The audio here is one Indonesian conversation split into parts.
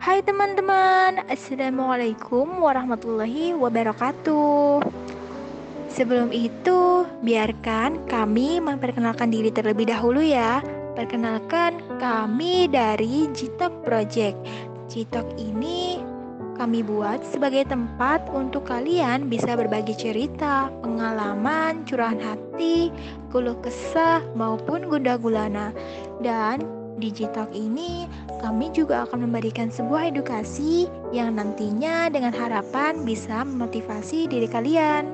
Hai teman-teman, Assalamualaikum warahmatullahi wabarakatuh. Sebelum itu, biarkan kami memperkenalkan diri terlebih dahulu ya. Perkenalkan, kami dari Jitok Project. Jitok ini kami buat sebagai tempat untuk kalian bisa berbagi cerita, pengalaman, curahan hati, keluh kesah, maupun gundah gulana. Dan di ini, kami juga akan memberikan sebuah edukasi yang nantinya dengan harapan bisa memotivasi diri kalian.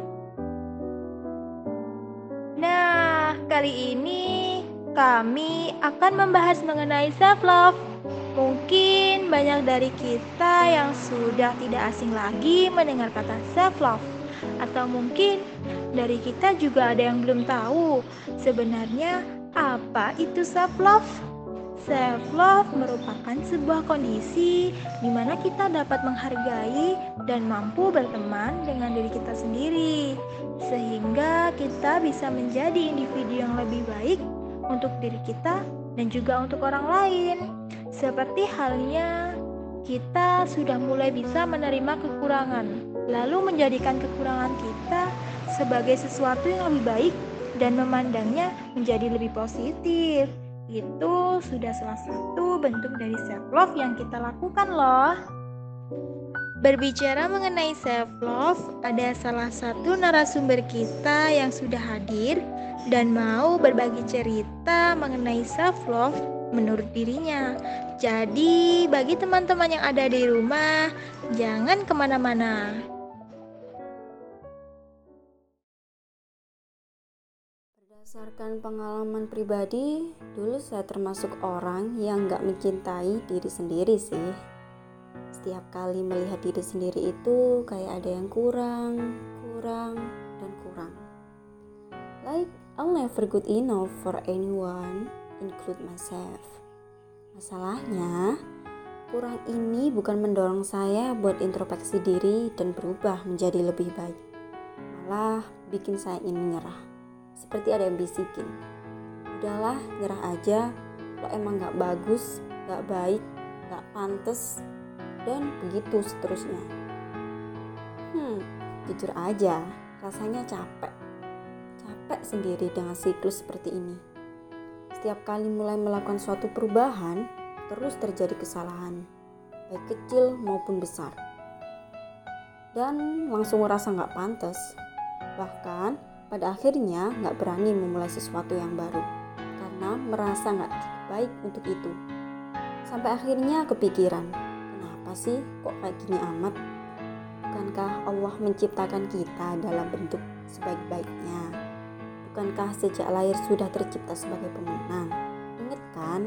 Nah, kali ini kami akan membahas mengenai self-love. Mungkin banyak dari kita yang sudah tidak asing lagi mendengar kata self-love. Atau mungkin dari kita juga ada yang belum tahu sebenarnya apa itu self-love. Self-love merupakan sebuah kondisi di mana kita dapat menghargai dan mampu berteman dengan diri kita sendiri, sehingga kita bisa menjadi individu yang lebih baik untuk diri kita dan juga untuk orang lain. Seperti halnya kita sudah mulai bisa menerima kekurangan, lalu menjadikan kekurangan kita sebagai sesuatu yang lebih baik dan memandangnya menjadi lebih positif. Itu sudah salah satu bentuk dari self love yang kita lakukan loh. Berbicara mengenai self love, ada salah satu narasumber kita yang sudah hadir dan mau berbagi cerita mengenai self love menurut dirinya. Jadi, bagi teman-teman yang ada di rumah, jangan ke mana-mana. Berdasarkan pengalaman pribadi, dulu saya termasuk orang yang gak mencintai diri sendiri sih. Setiap kali melihat diri sendiri itu kayak ada yang kurang, kurang, dan kurang. Like, I'll never good enough for anyone include myself. Masalahnya, kurang ini bukan mendorong saya buat introspeksi diri dan berubah menjadi lebih baik. Malah bikin saya ingin menyerah. Seperti ada yang bisikin. Udahlah, nyerah aja. Lo emang gak bagus, gak baik, gak pantas, dan begitu seterusnya. Hmm, jujur aja, rasanya capek. Capek sendiri dengan siklus seperti ini setiap kali mulai melakukan suatu perubahan, terus terjadi kesalahan, baik kecil maupun besar. Dan langsung merasa nggak pantas. Bahkan pada akhirnya nggak berani memulai sesuatu yang baru karena merasa nggak baik untuk itu. Sampai akhirnya kepikiran, kenapa sih kok kayak gini amat? Bukankah Allah menciptakan kita dalam bentuk sebaik-baiknya? Bukankah sejak lahir sudah tercipta sebagai pemenang? Ingat kan?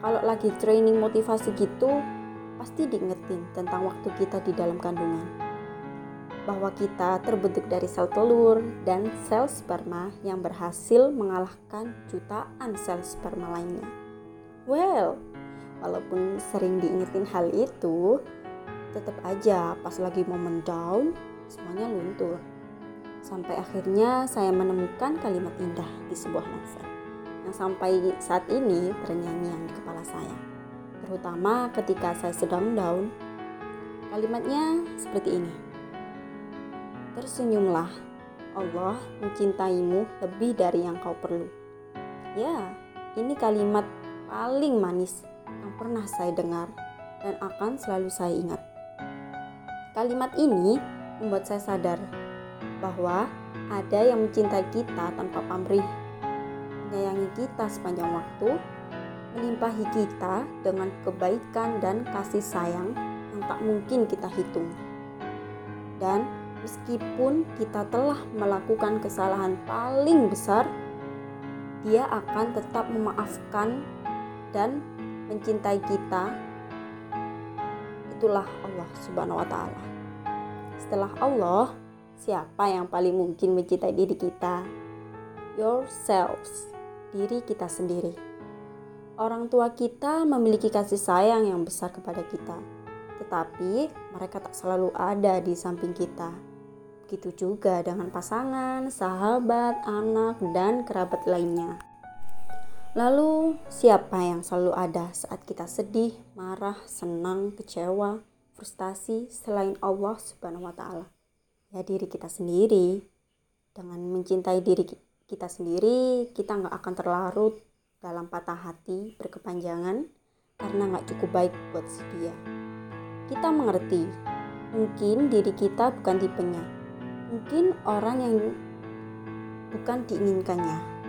Kalau lagi training motivasi gitu, pasti diingetin tentang waktu kita di dalam kandungan. Bahwa kita terbentuk dari sel telur dan sel sperma yang berhasil mengalahkan jutaan sel sperma lainnya. Well, walaupun sering diingetin hal itu, tetap aja pas lagi momen down, semuanya luntur. Sampai akhirnya saya menemukan kalimat indah di sebuah novel yang sampai saat ini ternyanyi di kepala saya. Terutama ketika saya sedang down. Kalimatnya seperti ini. Tersenyumlah, Allah mencintaimu lebih dari yang kau perlu. Ya, ini kalimat paling manis yang pernah saya dengar dan akan selalu saya ingat. Kalimat ini membuat saya sadar bahwa ada yang mencintai kita tanpa pamrih, menyayangi kita sepanjang waktu, melimpahi kita dengan kebaikan dan kasih sayang yang tak mungkin kita hitung. Dan meskipun kita telah melakukan kesalahan paling besar, dia akan tetap memaafkan dan mencintai kita. Itulah Allah Subhanahu wa taala. Setelah Allah, Siapa yang paling mungkin mencintai diri kita? Yourselves, diri kita sendiri. Orang tua kita memiliki kasih sayang yang besar kepada kita, tetapi mereka tak selalu ada di samping kita. Begitu juga dengan pasangan, sahabat, anak, dan kerabat lainnya. Lalu, siapa yang selalu ada saat kita sedih, marah, senang, kecewa, frustasi selain Allah Subhanahu wa Ta'ala? Ya, diri kita sendiri. Dengan mencintai diri kita sendiri, kita nggak akan terlarut dalam patah hati berkepanjangan karena nggak cukup baik buat si dia. Kita mengerti, mungkin diri kita bukan tipenya, mungkin orang yang bukan diinginkannya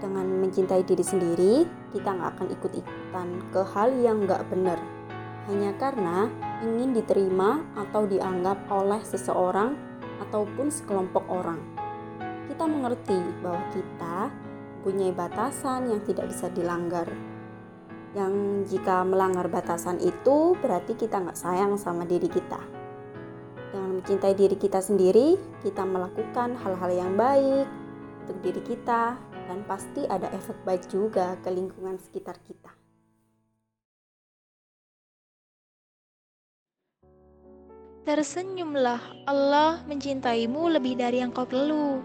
dengan mencintai diri sendiri, kita nggak akan ikut-ikutan ke hal yang nggak benar. Hanya karena ingin diterima atau dianggap oleh seseorang ataupun sekelompok orang. Kita mengerti bahwa kita punya batasan yang tidak bisa dilanggar. Yang jika melanggar batasan itu berarti kita nggak sayang sama diri kita. Mencintai diri kita sendiri, kita melakukan hal-hal yang baik untuk diri kita, dan pasti ada efek baik juga ke lingkungan sekitar kita. Tersenyumlah, Allah mencintaimu lebih dari yang kau perlu.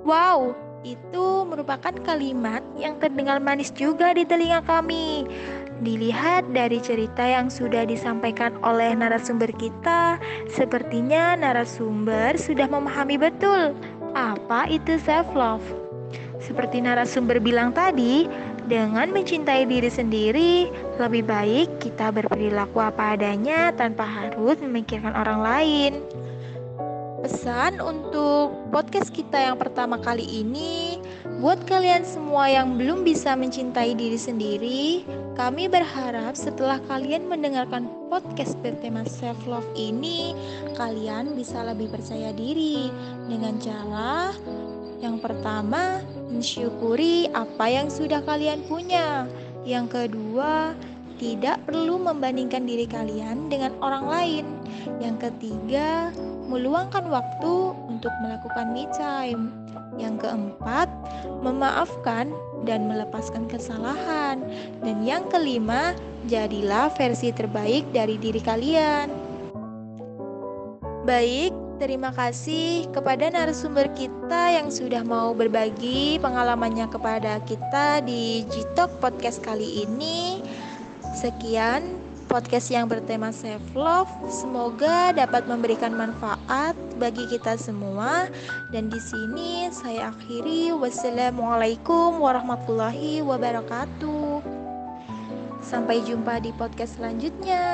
Wow, itu merupakan kalimat yang terdengar manis juga di telinga kami. Dilihat dari cerita yang sudah disampaikan oleh narasumber kita, sepertinya narasumber sudah memahami betul apa itu self love. Seperti narasumber bilang tadi, dengan mencintai diri sendiri, lebih baik kita berperilaku apa adanya tanpa harus memikirkan orang lain. Pesan untuk podcast kita yang pertama kali ini, buat kalian semua yang belum bisa mencintai diri sendiri, kami berharap setelah kalian mendengarkan podcast bertema self love ini, kalian bisa lebih percaya diri dengan cara yang pertama, mensyukuri apa yang sudah kalian punya. Yang kedua, tidak perlu membandingkan diri kalian dengan orang lain. Yang ketiga, meluangkan waktu untuk melakukan me time. Yang keempat, memaafkan dan melepaskan kesalahan. Dan yang kelima, jadilah versi terbaik dari diri kalian. Baik, Terima kasih kepada narasumber kita yang sudah mau berbagi pengalamannya kepada kita di Jitok Podcast kali ini. Sekian podcast yang bertema self love. Semoga dapat memberikan manfaat bagi kita semua. Dan di sini saya akhiri. Wassalamualaikum warahmatullahi wabarakatuh. Sampai jumpa di podcast selanjutnya.